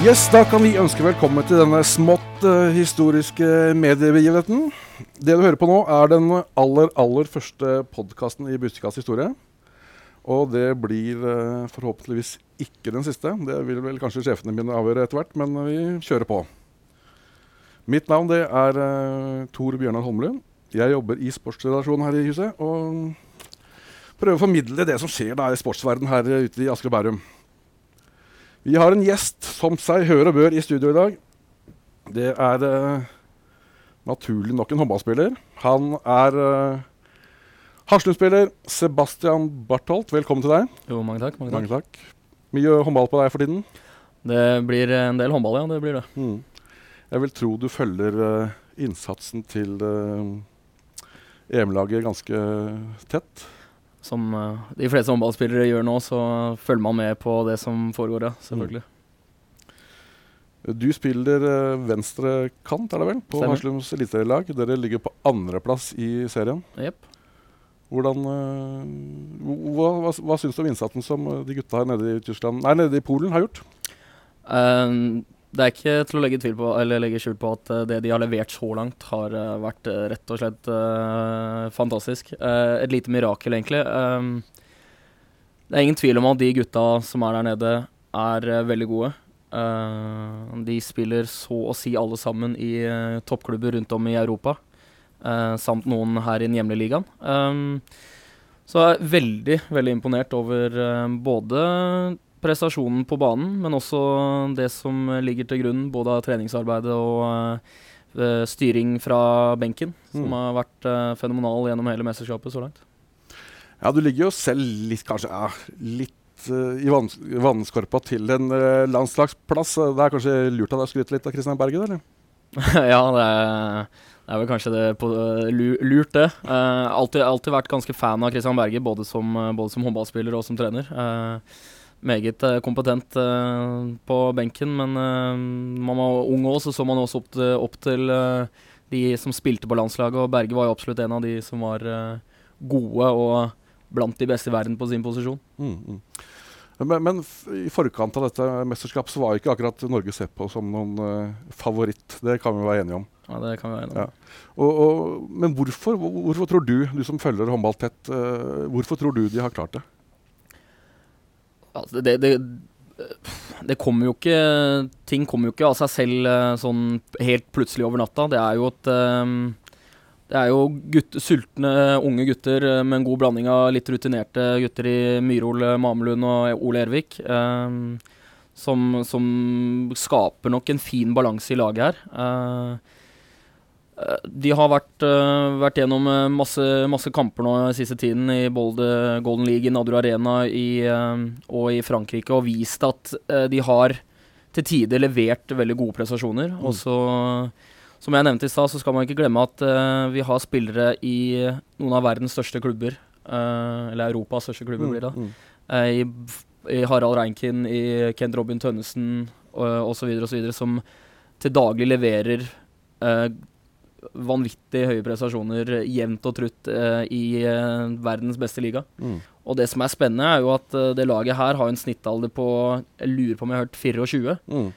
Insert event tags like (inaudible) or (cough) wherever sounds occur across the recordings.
Yes, Da kan vi ønske velkommen til denne smått uh, historiske mediebegivenheten. Det du hører på nå, er den aller, aller første podkasten i Bustikas historie. Og det blir uh, forhåpentligvis ikke den siste. Det vil vel kanskje sjefene mine avgjøre etter hvert, men vi kjører på. Mitt navn det er uh, Tor Bjørnar Holmlund. Jeg jobber i sportsredaksjonen her i huset og prøver å formidle det som skjer da i sportsverdenen her ute i Asker og Bærum. Vi har en gjest som seg hør og bør i studio i dag. Det er uh, naturlig nok en håndballspiller. Han er uh, Haslum-spiller Sebastian Bartholt. Velkommen til deg. Jo, mange takk. Mange takk. Mange takk. Mye håndball på deg for tiden? Det blir en del håndball, ja. Det blir det. Mm. Jeg vil tro du følger uh, innsatsen til EM-laget ganske tett? Som uh, de fleste håndballspillere gjør nå, så følger man med på det som foregår, ja. Selvfølgelig. Mm. Du spiller uh, venstre kant, er det vel, på Haslums eliteserielag. Dere ligger på andreplass i serien. Yep. Hvordan, uh, hva, hva, hva syns du om innsatsen som de gutta her nede i Tyskland, nei, nede i Polen har gjort? Uh, det er ikke til å legge tvil på, eller legge skjul på at uh, det de har levert så langt, har uh, vært uh, rett og slett fantastisk. et lite mirakel, egentlig. Um, det er ingen tvil om at de gutta som er der nede, er veldig gode. de spiller så å si alle sammen i toppklubber rundt om i Europa, samt noen her i den hjemlige ligaen. Um, så jeg er veldig, veldig imponert over både prestasjonen på banen, men også det som ligger til grunn både av treningsarbeidet og uh, styring fra benken, som mm. har vært uh, fenomenal gjennom hele mesterskapet så langt. Ja, du ligger jo selv litt, kanskje, ja, litt i vann, vannskorpa til en landslagsplass. Det er kanskje lurt av deg å skryte litt av Kristian Bergen, eller? (laughs) ja, det er, det er, vel kanskje det på, lurt, det. Uh, alltid, alltid vært ganske fan av Kristian Berge, både som, både som håndballspiller og som trener. Uh, meget uh, kompetent uh, på benken, men uh, man var ung òg, så så man også opp til, opp til de som spilte på landslaget, og Berge var jo absolutt en av de som var gode og blant de beste i verden på sin posisjon. Mm, mm. Men, men i forkant av dette mesterskapet så var ikke akkurat Norge sett på som noen favoritt. Det kan vi være enige om. Ja, det kan vi være enige om. Ja. Og, og, men hvorfor, hvorfor, tror du, du som følger håndball tett, hvorfor tror du de har klart det? Altså, det, det, det kommer jo ikke Ting kommer jo ikke av seg selv eh, sånn helt plutselig over natta. Det er jo et um, det er jo gutt, sultne unge gutter eh, med en god blanding av litt rutinerte gutter i Myrhol, Mamelund og Ole Ervik. Eh, som, som, skaper nok en fin balanse i laget her. Uh, de har vært, uh, vært gjennom eh, masse, masse, kamper nå siste tiden i både Golden League, i Nadru Arena i, uh, og i Frankrike og vist at de har til tider levert veldig gode prestasjoner. Mm. Og så, som jeg nevnte i stad, så skal man ikke glemme at vi har spillere i noen av verdens største klubber. eller Europas største klubber, mm. blir det. Mm. I, I, Harald Reinkin, i Kent Robin Tønnesen osv., osv., som til daglig leverer vanvittig høye prestasjoner jevnt og trutt eh, i eh, verdens beste liga. Mm. Og det som er spennende, er jo at eh, det laget her har en snittalder på Jeg lurer på om jeg har hørt 24. Mm.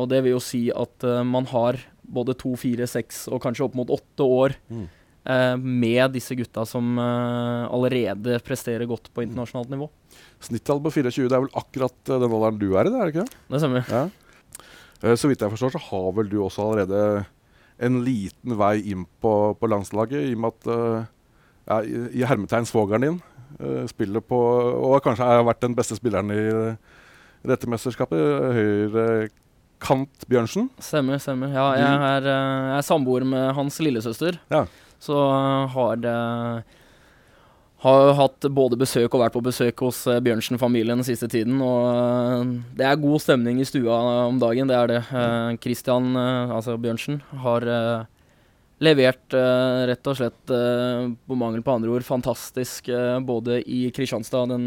og det vil jo si at man har både to, fire, seks og kanskje opp mot åtte år mm. med disse gutta som allerede presterer godt på internasjonalt nivå. Snittalder på 24, det er vel akkurat den alderen du er i, det er det ikke det? Det stemmer. Ja. så vidt jeg forstår, så har vel du også allerede en liten vei inn på, på landslaget, i og med at uh, ja, i, i hermetegn svogeren din uh, spiller på Og kanskje har vært den beste spilleren i dette mesterskapet. Høyre Kant Bjørnsen. Stemmer, stemmer. Ja, jeg er, jeg er samboer med hans lillesøster. Ja. Så har det har hatt både besøk og vært på besøk hos uh, Bjørnsen-familien den siste tiden. Og uh, det er god stemning i stua om dagen, det er det. Kristian, Christian, altså Bjørnsen, har levert rett og slett, på mangel på andre ord, fantastisk både i Kristianstad den,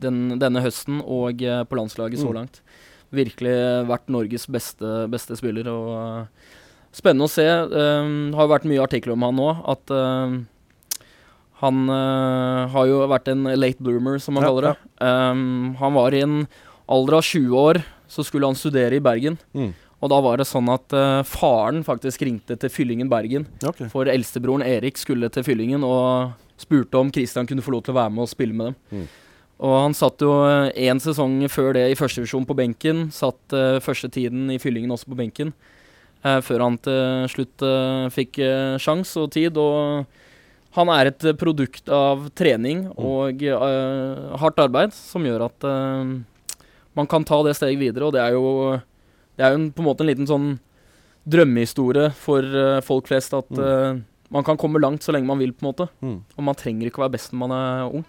den, denne høsten og på landslaget så mm. langt. Virkelig vært Norges beste, beste spiller. og Spennende å se. Det har vært mye artikler om han nå. at han uh, har jo vært en late bloomer, som man ja, kaller det. Ja. Um, han var i en alder av 20 år så skulle han studere i Bergen. Mm. Og da var det sånn at uh, faren faktisk ringte til Fyllingen Bergen. Okay. For eldstebroren Erik skulle til Fyllingen og spurte om Christian kunne få lov til å være med og spille med dem. Mm. Og han satt jo én sesong før det i førstedivisjon på benken. Satt uh, første tiden i Fyllingen også på benken. Uh, før han til slutt eh, fikk uh, sjans og tid. Og han er et eh, produkt av trening og uh, hardt arbeid som gjør at uh, man kan ta det steget videre. Og det er jo, det er jo en, på en måte en liten sånn drømmehistorie for uh, folk flest at Mm. man kan komme langt så lenge man vil, på en måte. Mm. Og man trenger ikke å være best når man er ung.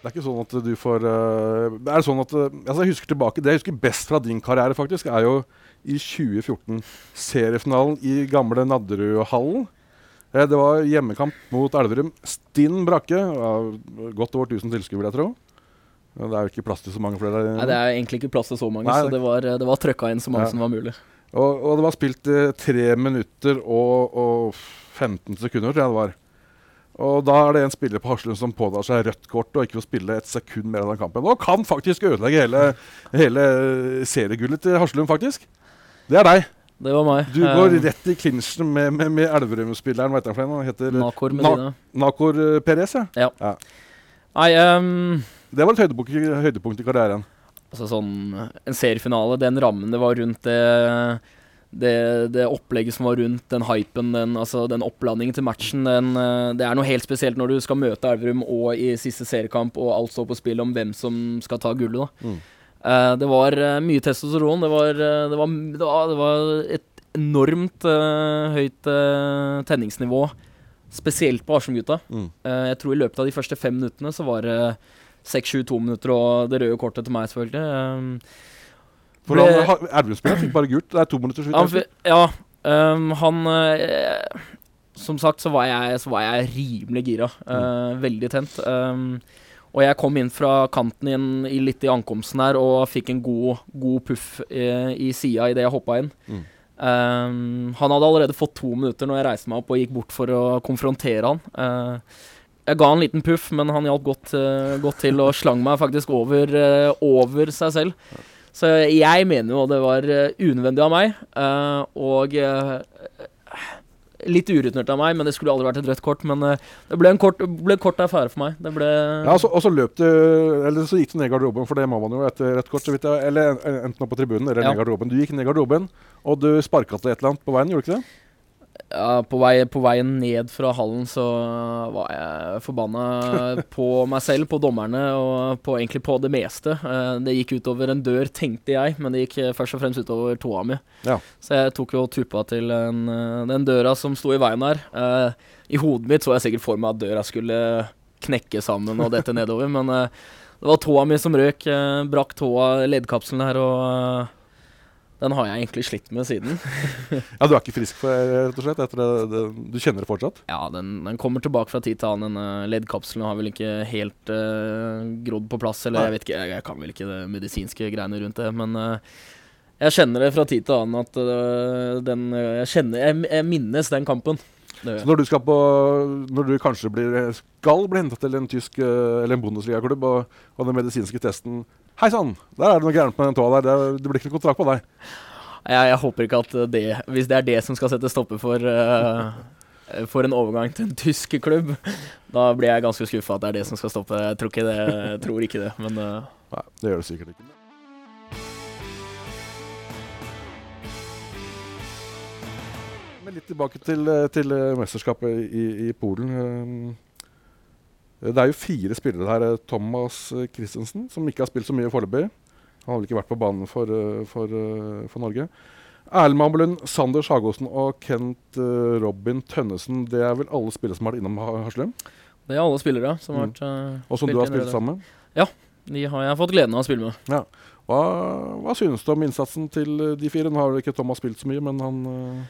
Det er ikke sånn at du får Det er sånn at altså Jeg husker tilbake Det jeg husker best fra din karriere, faktisk, er jo i 2014. Seriefinalen i gamle Nadderudhallen. Eh, det var hjemmekamp mot Elverum. Stinn brakke. Godt over 1000 tilskuere, vil jeg tro. Det er jo ikke plass til så mange flere. Nei, Det er egentlig ikke plass til så mange, Nei, så det- var, det var trøkka inn så mange Ja. som var mulig. Og, og det var spilt eh, 3 minutter og, og 15 sekunder, tror jeg det var. Og da er det en spiller på Haslund som pådrar seg rødt kort og ikke får spille et sekund mer av den kampen. Og kan faktisk ødelegge hele, hele seriegullet til Haslund, faktisk. Det er deg. Det var meg. Du Eh, går rett i klinsjen med, med, med Elverum-spilleren. Hva heter han? Han heter Nakor Na- Medina. Nakor eh, Perez, ja. Nei, um, Det var et høydepunkt, høydepunkt i karrieren. altså sånn En seriefinale, den rammen det var rundt det det, det opplegget som var rundt den hypen, den, altså den oppladningen til matchen, den, eh, det er noe helt spesielt når du skal møte Elverum og i siste seriekamp, og alt står på spill om hvem som skal ta gullet. da. Mm. Eh, det var eh, mye testosteron. Det var, eh, det var, det var, det var et enormt høyt tenningsnivå, spesielt på Arsum-gutta. Mm. Jeg tror i løpet av de første fem minuttene så var det seks, sju, to minutter og det røde kortet til meg, selvfølgelig. For han, ha- Elverum-spilleren fikk bare gult. Det er to minutter siden. ja, um, han uh, Som sagt så var jeg, så var jeg rimelig gira. eh, Veldig tent. Um, og jeg kom inn fra kanten inn i, litt i ankomsten her og fikk en god, god puff i, i sida idet jeg hoppa inn. Mm. Um, han hadde allerede fått to minutter når jeg reiste meg opp og gikk bort for å konfrontere han. Uh, jeg ga han en liten puff, men han hjalp godt, uh, godt til og slang meg faktisk over, uh, over seg selv. Så jeg mener jo det var eh, unødvendig av meg, eh, og eh, litt urutinert av meg, men det skulle aldri vært et rødt kort. Men eh, det ble en kort, ble kort affære for meg. Det ble Ja, så- og så løp du Eller så gikk du ned i garderoben, for det må man jo etter rødt kort. Så vidt jeg, eller enten opp på tribunen eller Ja. ned i garderoben. Du gikk ned i garderoben, og du sparka til et eller annet på veien, gjorde du ikke det? Ja, på, vei, på veien ned fra hallen så var jeg forbanna (laughs) på meg selv, på dommerne og på, egentlig på det meste. Eh, det gikk utover en dør, tenkte jeg, men det gikk eh, først og fremst utover tåa mi. Ja. Så jeg tok jo tuppa til en, eh, den døra som sto i veien her. I hodet mitt så jeg sikkert for meg at døra skulle knekke sammen og dette (laughs) nedover, men det var tåa mi som røk. Brakk tåa, leddkapselen her, og den har jeg egentlig slitt med siden. (laughs) Ja, Du er ikke frisk for rett og slett? Etter det, det, du kjenner det fortsatt? Ja, den, den kommer tilbake fra tid til annen. Denne leddkapselen har vel ikke helt uh, grodd på plass, eller Nei. jeg vet ikke, jeg, jeg kan vel ikke det medisinske greiene rundt det, men uh, jeg kjenner det fra tid til annen at uh, den Jeg kjenner jeg, jeg minnes den kampen. Så når du skal på Når du kanskje blir, skal bli henta til en tysk eller en Bundesliga-klubb, og, og den medisinske testen Hei sann, der er det noe gærent med den tåa der. Det, blir ikke noe kontrakt på deg. Jeg, jeg håper ikke at det Hvis det er det som skal sette stopper for uh, For en overgang til en tysk klubb, da blir jeg ganske skuffa at det er det som skal stoppe. Jeg tror ikke det, tror ikke det men uh. Nei, det gjør det sikkert ikke. Men litt tilbake til, eh, til mesterskapet i, i Polen. Eh, Det er jo fire spillere her. Eh, Thomas eh, Christensen, som ikke har spilt så mye foreløpig. Han har vel ikke vært på banen for, for, for Norge. Erlend Mambelund, Sander Sagosen og Kent Robin Tønnesen. Det er vel alle spillere som har vært innom Ha- Haslum? det er alle spillere som har Mm. vært mm. Og som du har spilt sammen med? Ja, De har jeg fått gleden av å spille med. Hva, hva synes du om innsatsen til de fire? Nå har vel ikke Thomas spilt så mye, men han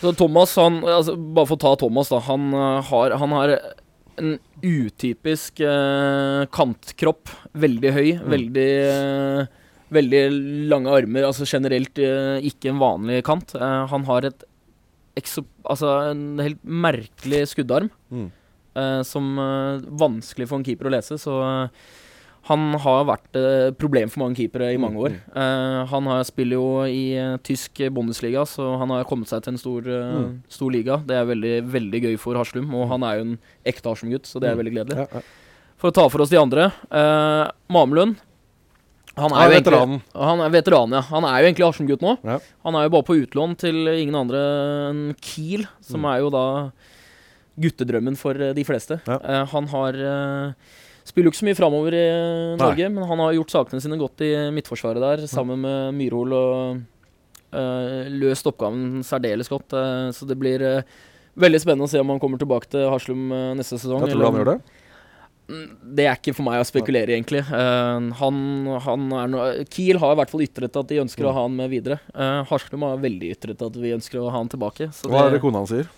Så Thomas, han, altså, bare for å ta Thomas, da. Han, har, han har en utypisk eh, kantkropp. Veldig høy. Mm. Veldig, eh, veldig lange armer. Altså generelt eh, ikke en vanlig kant. Eh, han har et altså en helt merkelig skuddarm. mm. eh, som er vanskelig for en keeper å lese. Så eh, han har vært et problem for mange keepere i mange år. Uh, han har, spiller jo i eh, tysk Bundesliga, så han har kommet seg til en stor, uh, Mm. stor liga. Det er veldig, veldig gøy for Haslum, og han er jo en ekte Haslum-gutt, så det er Mm. veldig gledelig. Ja, ja. For å ta for oss de andre. Uh, Mamelund. Han er, jo veteranen. han er veteran, ja. Han er jo egentlig Haslum-gutt nå. Ja. Han er jo bare på utlån til ingen andre enn Kiel, som Mm. er jo da guttedrømmen for eh, de fleste. Ja. Uh, han har eh, Spiller jo ikke så mye framover i Norge, Norge, men han har gjort sakene sine godt i midtforsvaret der, sammen med Myrhol, og uh, løst oppgaven særdeles godt. Uh, så det blir uh, veldig spennende å se om han kommer tilbake til Haslum eh, neste sesong. Jeg tror han gjør det. Mm, Det er ikke for meg å spekulere egentlig. Eh, han, han no Kiel har i hvert fall ytret at de ønsker Mm. å ha han med videre. Uh, Haslum har veldig ytret at vi ønsker å ha han tilbake. Så Hva er det kona hans sier?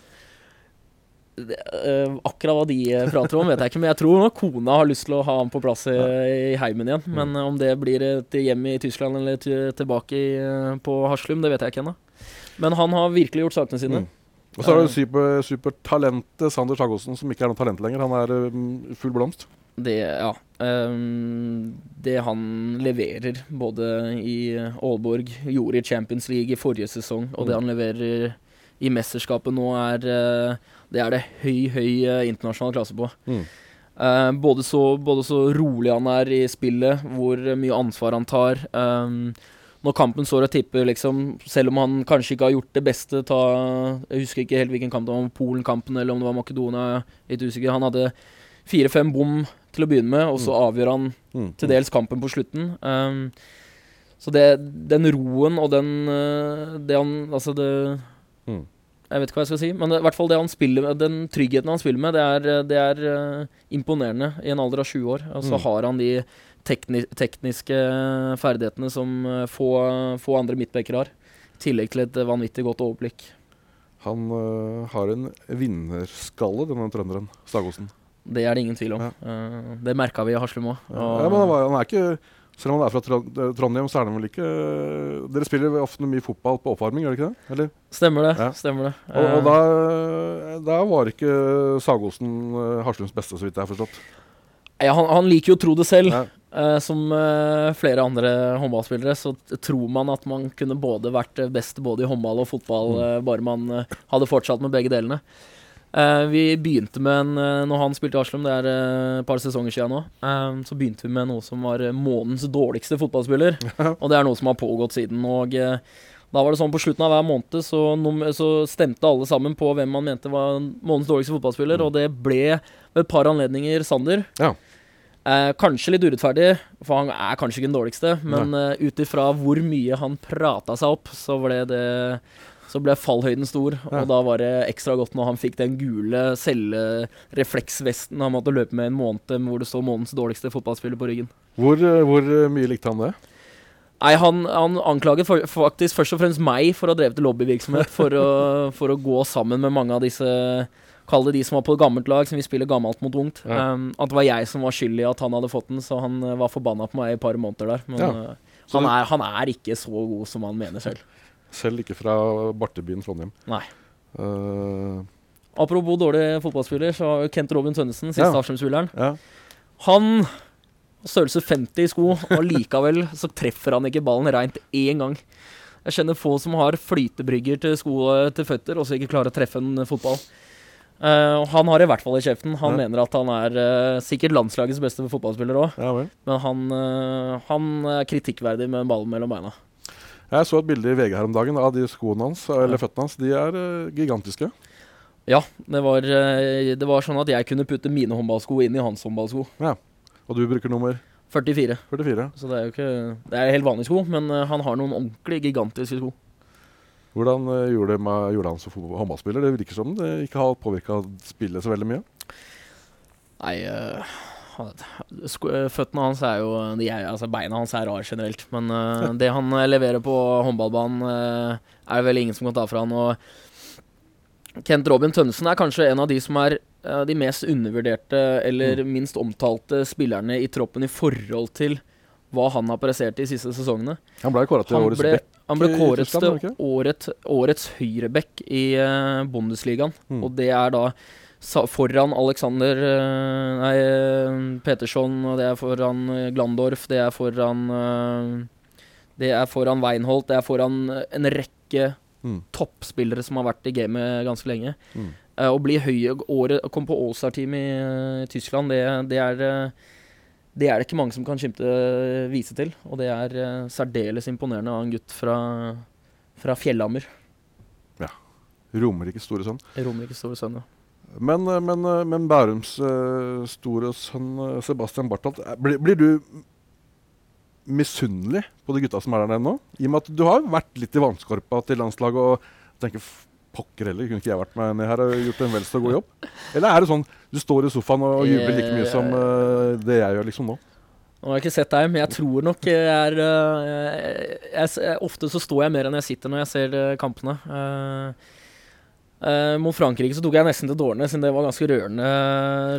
Det, eh, akkurat hva de eh, prater om, vet jeg ikke. Men jeg tror nok kona har lyst til å ha han på plass i, i heimen igjen. Men Mm. eh, om det blir et hjem i Tyskland eller til, tilbake i, på Haslum, det vet jeg ikke ennå. Men han har virkelig gjort sakene sine. Mm. Og så har du super, supertalentet Sander Sagosen, som ikke er noe talent lenger. Han er full blomst. Det, ja. Um, det han leverer, både i Aalborg, gjorde i Champions League i forrige sesong, og det Mm. han leverer i mesterskapet nå, er eh, Det er det høy, høy eh, internasjonal klasse på. Mm. Uh, både, så, både så rolig han er i spillet, hvor mye ansvar han tar. Um, når kampen står og tipper, liksom, selv om han kanskje ikke har gjort det beste ta, Jeg husker ikke helt hvilken kamp det var, om Polen-kampen eller om det var Makedonia. Litt usikker. Han hadde fire-fem bom til å begynne med, og så avgjør han Mm. til dels kampen på slutten. Um, så det, den roen og den Det han Altså, det Mm. Jeg vet ikke hva jeg skal si, men i hvert fall det han med, den tryggheten han spiller med, det er, det er uh, imponerende i en alder av 20 år. Og så Mm. har han de tekni tekniske ferdighetene som uh, få, få andre midtbacker har. I tillegg til et vanvittig godt overblikk. Han uh, har en vinnerskalle, denne trønderen. Stagosen. Det er det ingen tvil om. Ja. Uh, det merka vi i Haslum òg. Ja, men han, var, han er ikke Selv om han er fra eh, Trondheim, så er han vel ikke øh, Dere spiller ofte mye fotball på oppvarming, gjør dere ikke det? Eller? Stemmer det. Ja. stemmer det. Og, og Uh, da, da var ikke Sagosen Haslums beste, så vidt jeg har forstått. Ja, han, han liker jo å tro det selv. Ja. Eh, som eh, flere andre håndballspillere, så tror man at man kunne både vært eh, best både i håndball og fotball, Mm. eh, bare man eh, hadde fortsatt med begge delene. Eh, vi begynte med en eh, Når han spilte i Aslum, det er eh, et par sesonger siden nå, så begynte vi med noe som var månens månedens dårligste fotballspiller. (laughs) og det er noe som har pågått siden. Og da var det sånn på slutten av hver måned så, så stemte alle sammen på hvem man mente var månedens dårligste fotballspiller, Mm. og det ble ved et par anledninger Sander. Ja. Eh, kanskje litt urettferdig, for han er kanskje ikke den dårligste, men uh, ut ifra hvor mye han prata seg opp, så ble det så ble fallhøyden stor, Ja. og da var det ekstra godt når han fikk den gule cellerefleksvesten han måtte løpe med en måned hvor det står 'månedens dårligste fotballspiller' på ryggen. Hvor, øh, hvor øh, mye likte han det? Nei, han, han anklaget for, faktisk først og fremst meg for å ha drevet lobbyvirksomhet for å, (laughs) for å gå sammen med mange av disse Kall det de som var på gammelt lag, som vi spiller gammelt mot ungt. Ja. Um, at det var jeg som var skyld i at han hadde fått den, så han eh, var forbanna på meg i et par måneder der. Men Ja. eh, han, er, han er ikke så god som han mener selv. Selv ikke fra bartebyen Trondheim. Nei. Uh, Apropos dårlig fotballspiller, så har Kent Robin Tønnesen, siste Ja. Arsenal-spilleren ja. han størrelse 50 i sko, og likevel så treffer han ikke ballen reint én gang. Jeg kjenner få som har flytebrygger til sko eh, til føtter, og så ikke klarer å treffe en fotball. Uh, han har i hvert fall i kjeften. Han Ja. mener at han er uh, sikkert landslagets beste fotballspiller òg, ja men han, uh, han er kritikkverdig med ballen mellom beina. Jeg så et bilde i VG her om dagen av de skoene hans, eller føttene hans. De er øh, gigantiske. Ja, det var, eh, det var sånn at jeg kunne putte mine håndballsko inn i hans håndballsko. Ja, Og du bruker nummer 44. 44. Så det er jo ikke Det er helt vanlige sko, men eh, han har noen ordentlig gigantiske sko. Hvordan gjorde, med, gjorde han som håndballspiller? Det virker som det ikke har påvirka spillet så veldig mye. Nei eh, Føttene hans er jo de er, altså Beina hans er rare generelt. Men uh, det han eh, leverer på håndballbanen, uh, er det vel ingen som kan ta fra han. Og Kent Robin Tønnesen er kanskje en av de som er uh, de mest undervurderte eller minst omtalte spillerne i troppen i forhold til hva han har prestert de siste sesongene. Han ble kåret til årets bekk. han ble kåret til året, årets høyreback i Bundesligaen. Mm. Og det er da foran Alexander eh, Nei, Peterson, og det er foran eh, Glandorf, det er foran eh, Det er foran Weinholt, det er foran eh, en rekke Mm. toppspillere som har vært i gamet ganske lenge. Mm. Eh, å bli høy året Å komme på Allstar-team i eh, Tyskland, det, det er eh, det er det ikke mange som kan skimte eh, vise til. Og det er eh, særdeles imponerende av en gutt fra, fra Fjellhammer. Romerikes store sønn. Romerikes store sønn. ja. Men, eh, men, eh, men Bærums eh, store sønn Sebastian Bartholt, blir, blir du misunnelig på de gutta som er der nå? I og med at du har vært litt i vannskorpa til landslaget og tenker "F- Pokker heller, kunne ikke jeg vært med ned her og gjort en vel så god jobb? Eller er det sånn du står i sofaen og jubler like mye som uh, det jeg gjør liksom nå? Nå har jeg ikke sett deg, men jeg tror nok jeg er uh, jeg, jeg, Ofte så står jeg mer enn jeg sitter når jeg ser uh, kampene. Eh, eh, mot Frankrike så tok jeg nesten til dårene, siden det var ganske rørende,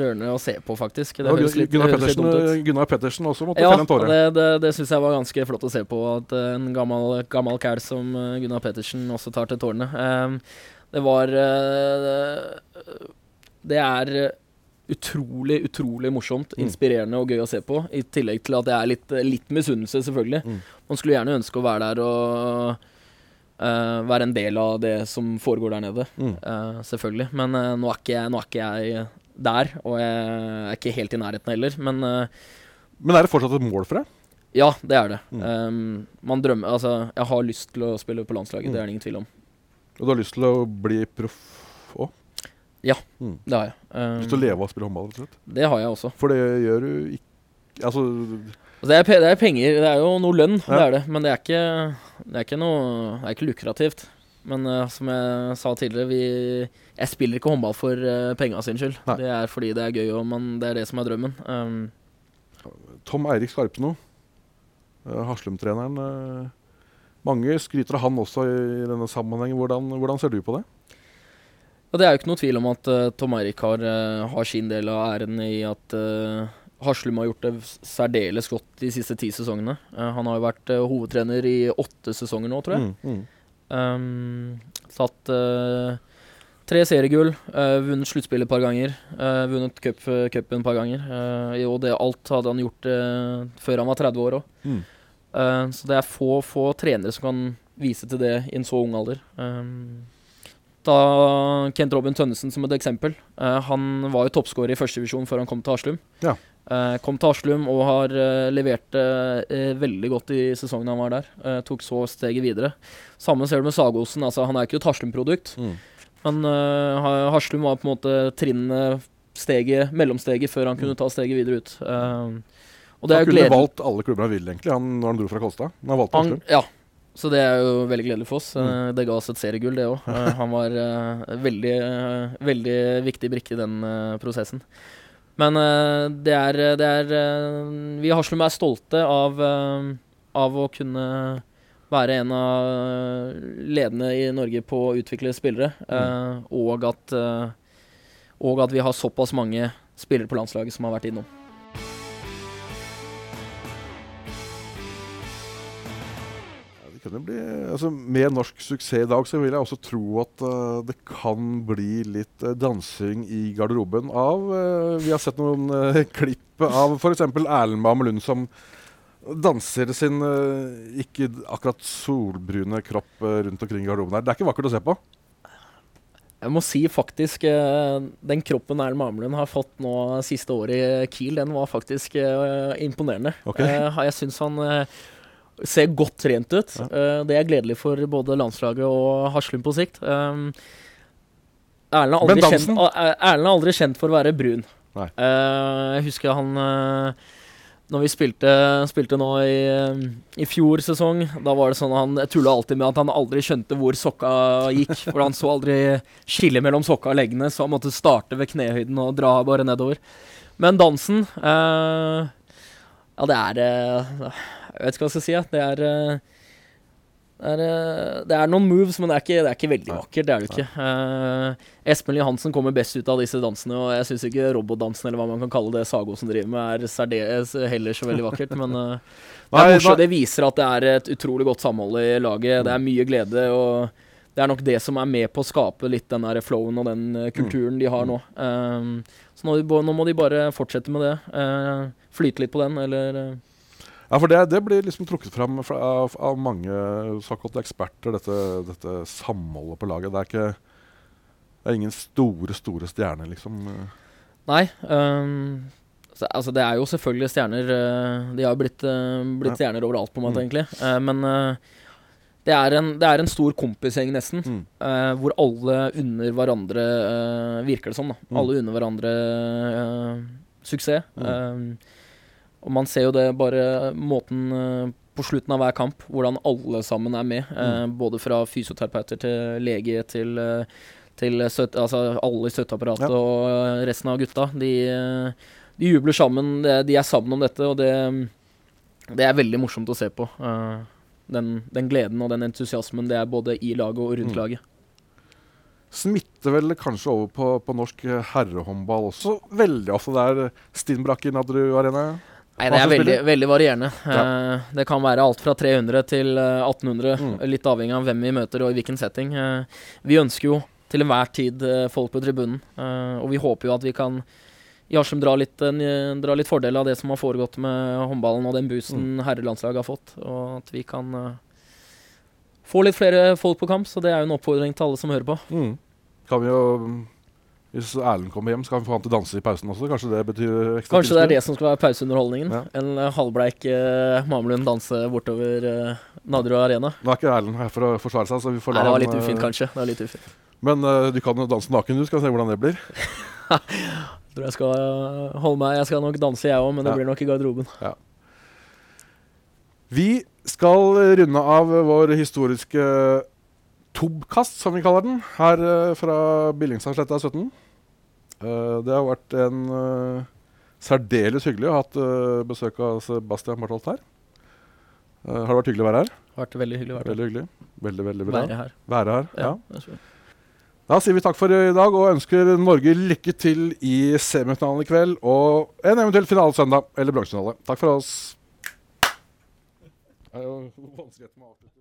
rørende å se på, faktisk. Det Og høres litt, Gunnar, Pettersen, ut. Gunnar Pettersen også måtte Ja, felle en tåre. det, det, det syns jeg var ganske flott å se på. At eh, en gammel, gammel kæl som eh, Gunnar Pettersen også tar til tårene. Uh, det var uh, Det er eh, utrolig, utrolig morsomt, Mm. inspirerende og gøy å se på. I tillegg til at det er litt, litt misunnelse, selvfølgelig. Mm. Man skulle gjerne ønske å være der og eh, være en del av det som foregår der nede. Mm. Uh, selvfølgelig. Men uh, nå, er ikke nå er ikke jeg der, og jeg er ikke helt i nærheten heller. Men Men er det fortsatt et mål for deg? ja, det er det. Mm. Um, man drømmer Altså, jeg har lyst til å spille på landslaget, Mm. det er det ingen tvil om. Og du har lyst til å bli proff òg? Ja. Mm. Det har jeg. Um, Lyst til å leve av å spille håndball? rett og slett? Det har jeg også. For det gjør du ikke Altså, Altså, det, er, det er penger, det er jo noe lønn, det er det. Men det er ikke, det er ikke noe Det er ikke lukrativt. Men uh, som jeg sa tidligere, vi Jeg spiller ikke håndball for uh, penga sin skyld. Nei. Det er fordi det er gøy, og man, det er det som er drømmen. Um, Tom Eirik Skarpeno, uh, Haslum-treneren. Uh, mange skryter av han også i denne sammenhengen. Hvordan, hvordan ser du på det? Og det er jo ikke noe tvil om at eh, Tom Eirik har, eh, har sin del av æren i at uh, Haslum har gjort det særdeles godt de siste ti sesongene. Uh, han har jo vært uh, hovedtrener i åtte sesonger nå, tror jeg. Mm, mm. Um, tatt eh, tre seriegull, vunnet sluttspillet et par ganger, vunnet cup, cupen et par ganger. og det alt hadde han gjort før han var 30 år òg. Mm. så det er få, få trenere som kan vise til det i en så ung alder. Um, ta Kent Robin Tønnesen som et eksempel. Uh, han var jo toppskårer i førstedivisjon før han kom til Haslum. Ja. Eh, kom til Haslum og har eh, levert eh, veldig godt i sesongen han var der. Tok så steget videre. Samme ser du med Sagosen. Altså, han er ikke et Haslum-produkt. Mm. Men uh, Haslum var på en måte trinnet, steget, mellomsteget, før han kunne ta steget videre ut. Uh, og det Han kunne valgt alle klubber han ville, egentlig, han, når han dro fra Kolstad. Men han valgte Haslum. ja, så det er jo veldig gledelig for oss. Mm. Det ga oss et seriegull, det òg. (laughs) Han var uh, veldig, veldig viktig brikke i den prosessen. Men eh, det er, det er eh, Vi i Haslum er stolte av, eh, av å kunne være en av eh, ledende i Norge på å utvikle spillere, Mm. og, at, eh, og at vi har såpass mange spillere på landslaget som har vært innom. Det bli, altså, med norsk suksess i dag så vil jeg også tro at uh, det kan bli litt uh, dansing i garderoben av uh, Vi har sett noen (laughs) klipp av f.eks. Erlend Mamelund som danser sin ikke akkurat solbrune kropp rundt omkring i garderoben her. Det er ikke vakkert å se på. Jeg må si faktisk Den kroppen Erlend Mamelund har fått nå siste året i Kiel, den var faktisk imponerende. Ok. Eh, jeg syns han ser godt trent ut. Ja. Uh, det er gledelig for både landslaget og Haslum på sikt. Um, Erlend er eh, er aldri kjent for å være brun. Eh, jeg husker han uh, når vi spilte, spilte nå i, i fjor sesong, da var det sånn han tulla alltid med at han aldri skjønte hvor sokka gikk. For han så aldri skillet mellom sokka og leggene, så han måtte starte ved knehøyden og dra bare nedover. Men dansen Ja, det er Jeg vet ikke hva jeg skal si. Det er eh, det er, eh, det er noen moves, men det er ikke, det er ikke veldig vakkert. Det er det ikke. Uh, Espen Lie Hansen kommer best ut av disse dansene, og jeg syns ikke robotdansen, eller hva man kan kalle det Sago som driver med, er særdeles heller så veldig vakkert. Men uh, (laughs) det, er morsomt, det viser at det er et utrolig godt samhold i laget. Det er mye glede, og det er nok det som er med på å skape litt den der flowen og den kulturen de har nå. Um, så nå, nå må de bare fortsette med det. Uh, flyte litt på den, eller Ja, for det, det blir liksom trukket fram fra, av, av mange såkalte eksperter, dette, dette samholdet på laget. Det er ikke det er ingen store, store stjerner, liksom. Nei. Um, så, altså, det er jo selvfølgelig stjerner eh, De har jo blitt, eh, blitt stjerner overalt, på en måte, Mm. egentlig. Uh, men uh, det, er en, det er en stor kompisgjeng, nesten. Mm. uh, hvor alle unner hverandre Virker det som, da. Mm. Alle unner hverandre suksess. Mm. Og man ser jo det bare måten eh, på slutten av hver kamp, hvordan alle sammen er med. eh, Mm. Både fra fysioterapeuter til lege til eh, til støt, altså alle i støtteapparatet Ja. og resten av gutta. De, de jubler sammen. De, er sammen om dette, og det, det er veldig morsomt å se på. den, den gleden og den entusiasmen det er både i laget og rundt Mm. laget. Smitter vel kanskje over på, på norsk herrehåndball også veldig ofte. Det er Stinbrakken Nadderud Arena. Nei, det er veldig, veldig varierende. Ja. Eh, det kan være alt fra 300 til eh, 1800, Mm. litt avhengig av hvem vi møter og i hvilken setting. Eh, vi ønsker jo til enhver tid eh, folk på tribunen, eh, og vi håper jo at vi kan i Askim dra litt, eh, dra litt fordel av det som har foregått med håndballen og den boosten herrelandslaget har fått, og at vi kan eh, få litt flere folk på kamp. Så det er jo en oppfordring til alle som hører på. Mm. Kan vi jo Hvis Erlend kommer hjem, skal han få han til å danse i pausen også. Kanskje det betyr ekstra Kanskje det er det som skal være pauseunderholdningen. Ja. En eh, halvbleik uh, Mamelund danse bortover uh, Nadderud Arena. Nå er ikke Erlend her for å forsvare seg, så vi får Nei, la det var litt ufint, eh, kanskje. Det var litt ufint. Men uh, du kan jo danse naken, du. Skal se hvordan det blir. Jeg (laughs) tror jeg skal holde meg Jeg skal nok danse, jeg òg, men det Ja. blir nok i garderoben. Vi skal runde av vår historiske Tobkast, som vi kaller den, her eh, fra Billingstadsletta 17. Eh, det har vært en eh, særdeles hyggelig å ha hatt besøk av Sebastian Bartholt her. Eh, har det vært hyggelig å være her? Det har vært veldig hyggelig å være Veldig hyggelig. Veldig, veldig bra. Være her. Være her. Ja. ja. Da sier vi takk for i dag og ønsker Norge lykke til i semifinalen i kveld og en eventuell finale søndag eller bronsefinale. Takk for oss. Det er jo vanskelig å avslutte.